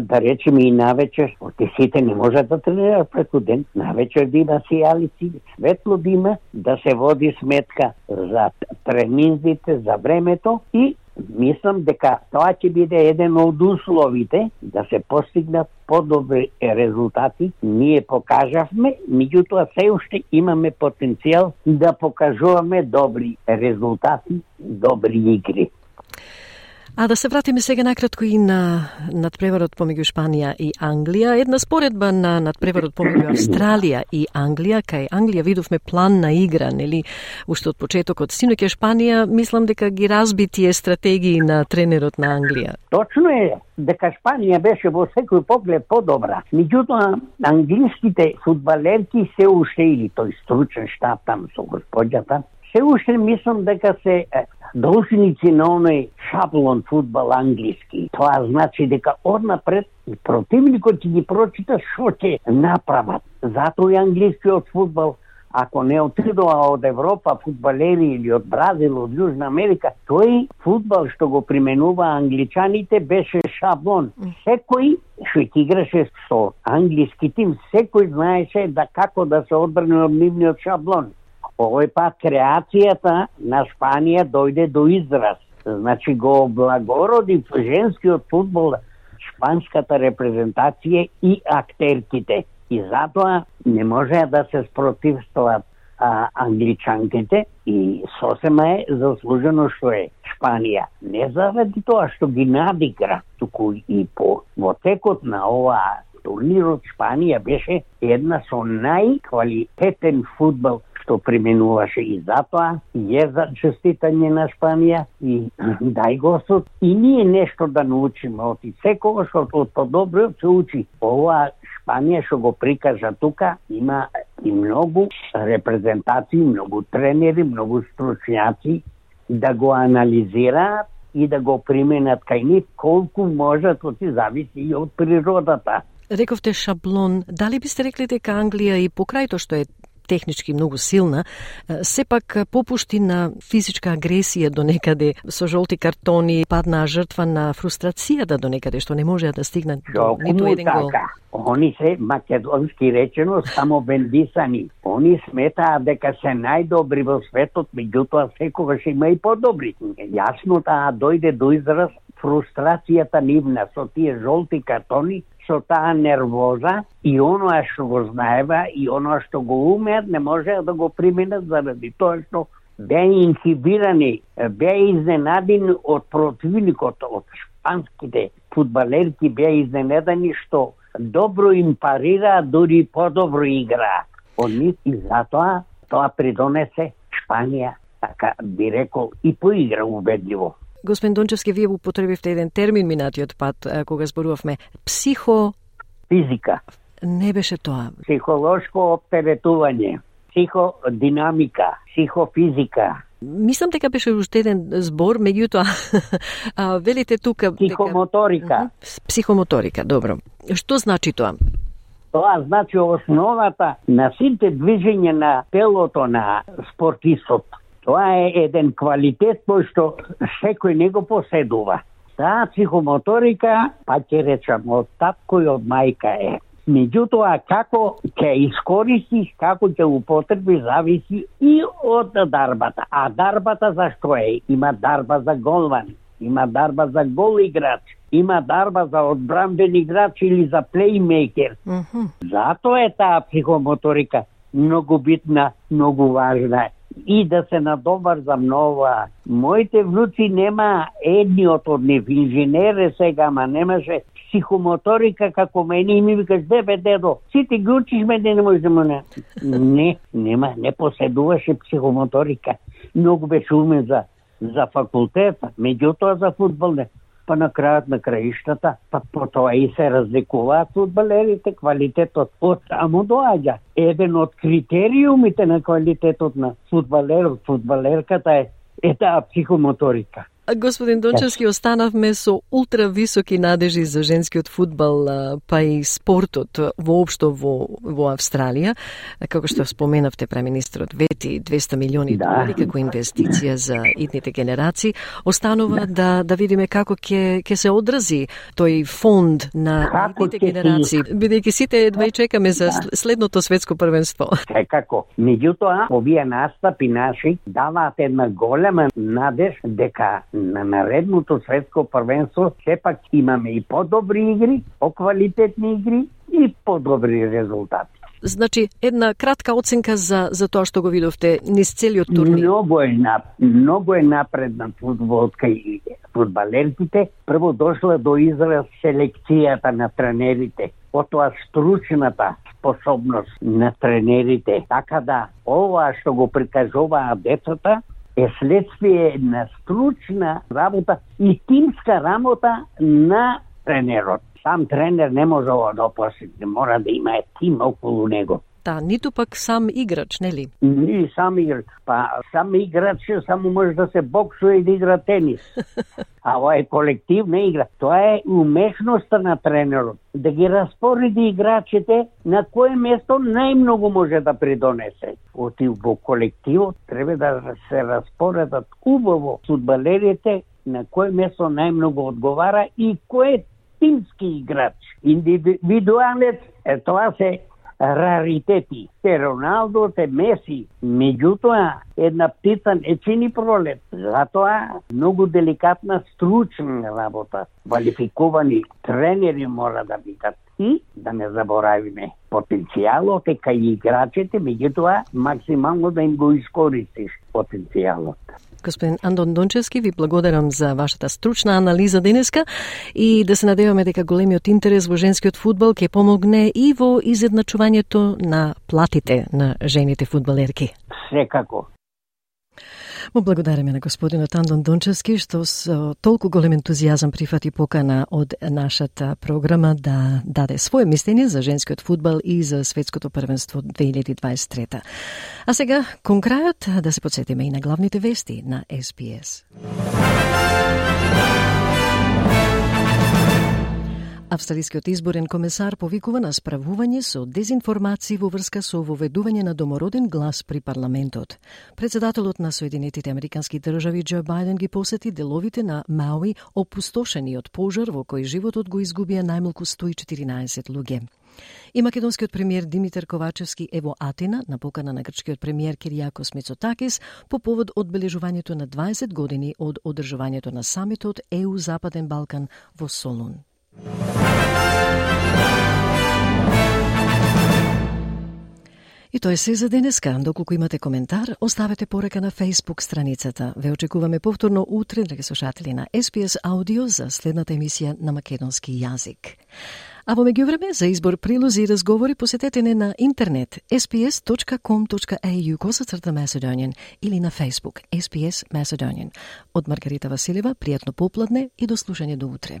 да речеме и навечер, оти сите не можат да тренираат преку ден, навечер да има сијалици, светло да има, да се води сметка за тренинзите, за времето и мислам дека тоа ќе биде еден од условите да се постигнат подобри резултати. Ние покажавме, меѓутоа се уште имаме потенцијал да покажуваме добри резултати, добри игри. А да се вратиме сега накратко и на надпреварот помеѓу Шпанија и Англија. Една споредба на надпреварот помеѓу Австралија и Англија. Кај Англија видовме план на игра, нели? Уште од почетокот. Синоќа Шпанија, мислам дека ги разби тие стратегии на тренерот на Англија. Точно е дека Шпанија беше во секој поглед подобра. Меѓутоа, англиските фудбалерки се уште или тој стручен штаб там со господјата, се уште мислам дека се должници на оној шаблон фудбал англиски. Тоа значи дека однапред противникот ќе ги прочита што ќе направат. Затоа и англискиот фудбал ако не отидоа од Европа фудбалери или од Бразил, од Јужна Америка, тој фудбал што го применува англичаните беше шаблон. Секој што ќе играше со англиски тим, секој знаеше да како да се одбране од нивниот шаблон. Овој пат креацијата на Шпанија дојде до израз. Значи го облагороди женскиот фудбал, шпанската репрезентација и актерките. И затоа не може да се спротивстват а, англичанките и сосема е заслужено што е Шпанија. Не заради тоа што ги надигра, туку и по во текот на ова турнирот Шпанија беше една со најквалитетен фудбал што применуваше и затоа е за честитање на Шпанија и дај Господ и ние нешто да научиме од секогаш од подобриот се учи. Ова Шпанија што го прикажа тука има и многу репрезентации, многу тренери, многу стручњаци да го анализираат и да го применат кај нив колку можат, тоа зависи и од природата. Рековте шаблон, дали бисте рекли дека Англија и покрај тоа што е технички многу силна, сепак попушти на физичка агресија до некаде со жолти картони, паднаа жртва на фрустрацијата до некаде што не можеа да стигнат до ниту еден гол. Така. Они се македонски речено само бендисани. Они сметаат дека се најдобри во светот, меѓутоа секогаш има и подобри. Јасно таа дојде до израз фрустрацијата нивна со тие жолти картони со таа нервоза и оноа што го знаева и оноа што го умеат не можеа да го применат заради тоа што беа инхибирани, беа изненадени од противникот, од шпанските фудбалерки беа изненадени што добро им парира, дури подобро игра. Од нив и затоа тоа придонесе Шпанија, така би рекол, и поигра убедливо. Господин Дончевски, вие употребивте еден термин минатиот пат, кога зборувавме психо... Физика. Не беше тоа. Психолошко оптеретување, психодинамика, психофизика. Мислам дека беше уште еден збор, меѓутоа велите тука... Психомоторика. Дека... Психомоторика, добро. Што значи тоа? Тоа значи основата на сите движење на телото на спортистот. Тоа е еден квалитет кој што секој него поседува. Таа психомоторика, па ќе речам, од татко и од мајка е. Меѓутоа, како ќе искористиш, како ќе употреби, зависи и од дарбата. А дарбата за што е? Има дарба за голман, има дарба за гол играч, има дарба за одбранбен играч или за плеймейкер. Mm -hmm. Затоа е таа психомоторика многу битна, многу важна и да се надобрзам нова. Моите внуци нема едниот од нив инженер сега, ама немаше психомоторика како мене и ми викаш, дебе, дедо, сите ги учиш мене, не можеш да му не. Не, нема, не поседуваше психомоторика. Многу беше умен за, за факултета, меѓутоа за футбол не па на крајот на краиштата, па по тоа и се разликуваат фудбалерите, квалитетот од таму доаѓа. Еден од критериумите на квалитетот на фудбалерот, фудбалерката е, е таа психомоторика. Господин Дончевски, останавме со ултра високи надежи за женскиот фудбал, па и спортот воопшто во, во Австралија. Како што споменавте, преминистрот вети 200 милиони да. долари како инвестиција за идните генерации. Останува да, да, да видиме како ќе ќе се одрази тој фонд на како идните генерации, бидејќи сите едва и чекаме за да. следното светско првенство. Е како? Меѓутоа, овие настапи наши даваат една голема надеж дека на наредното светско првенство сепак имаме и подобри игри, поквалитетни игри и подобри резултати. Значи, една кратка оценка за, за тоа што го видовте низ целиот турнир. Многу е, на, многу е напредна футболска и футбалерките. Прво дошла до израз селекцијата на тренерите, потоа стручната способност на тренерите. Така да, ова што го прикажуваат децата, е следствие на стручна работа и тимска работа на тренерот. Сам тренер не може да опосети, мора да има тим околу него. Да, ниту пак сам играч, нели? Ни сам играч. Па сам играч само може да се боксува и да игра тенис. А ова е колективна игра. Тоа е умешноста на тренерот. Да ги распореди играчите на кое место најмногу може да придонесе. Оти во колективот треба да се распоредат убаво фудбалерите на кое место најмногу одговара и кој тимски играч. Индивидуалец, е тоа се раритети. Те Роналдо, те Меси. Меѓутоа, една птица не чини пролет. Затоа, многу деликатна, стручна работа. Квалификувани тренери мора да бидат. И, да не заборавиме, потенцијалот е кај играчите, меѓутоа, максимално да им го искористиш потенцијалот. Господин Андон Дончевски, ви благодарам за вашата стручна анализа денеска и да се надеваме дека големиот интерес во женскиот фудбал ќе помогне и во изедначувањето на платите на жените фудбалерки. Секако. Му благодариме на господинот Андон Дончевски што со толку голем ентузијазам прифати покана од нашата програма да даде своје мислење за женскиот фудбал и за светското првенство 2023. А сега, кон крајот, да се подсетиме и на главните вести на СПС. Австралискиот изборен комесар повикува на справување со дезинформации во врска со воведување на домороден глас при парламентот. Председателот на Соединетите Американски држави Џо Бајден ги посети деловите на Мауи опустошени од пожар во кој животот го изгубија најмалку 114 луѓе. И македонскиот премиер Димитар Ковачевски е во Атина на покана на грчкиот премиер Кириакос Мицотакис по повод одбележувањето на 20 години од одржувањето на самитот ЕУ Западен Балкан во Солун. И тоа е се за денеска. Доколку имате коментар, оставете порека на Facebook страницата. Ве очекуваме повторно утре, драги слушатели на SPS Аудио за следната емисија на македонски јазик. А во меѓувреме за избор прилози и разговори посетете не на интернет sps.com.au косацрта Macedonian или на Facebook SPS Macedonian. Од Маргарита Василева, пријатно попладне и до слушање до утре.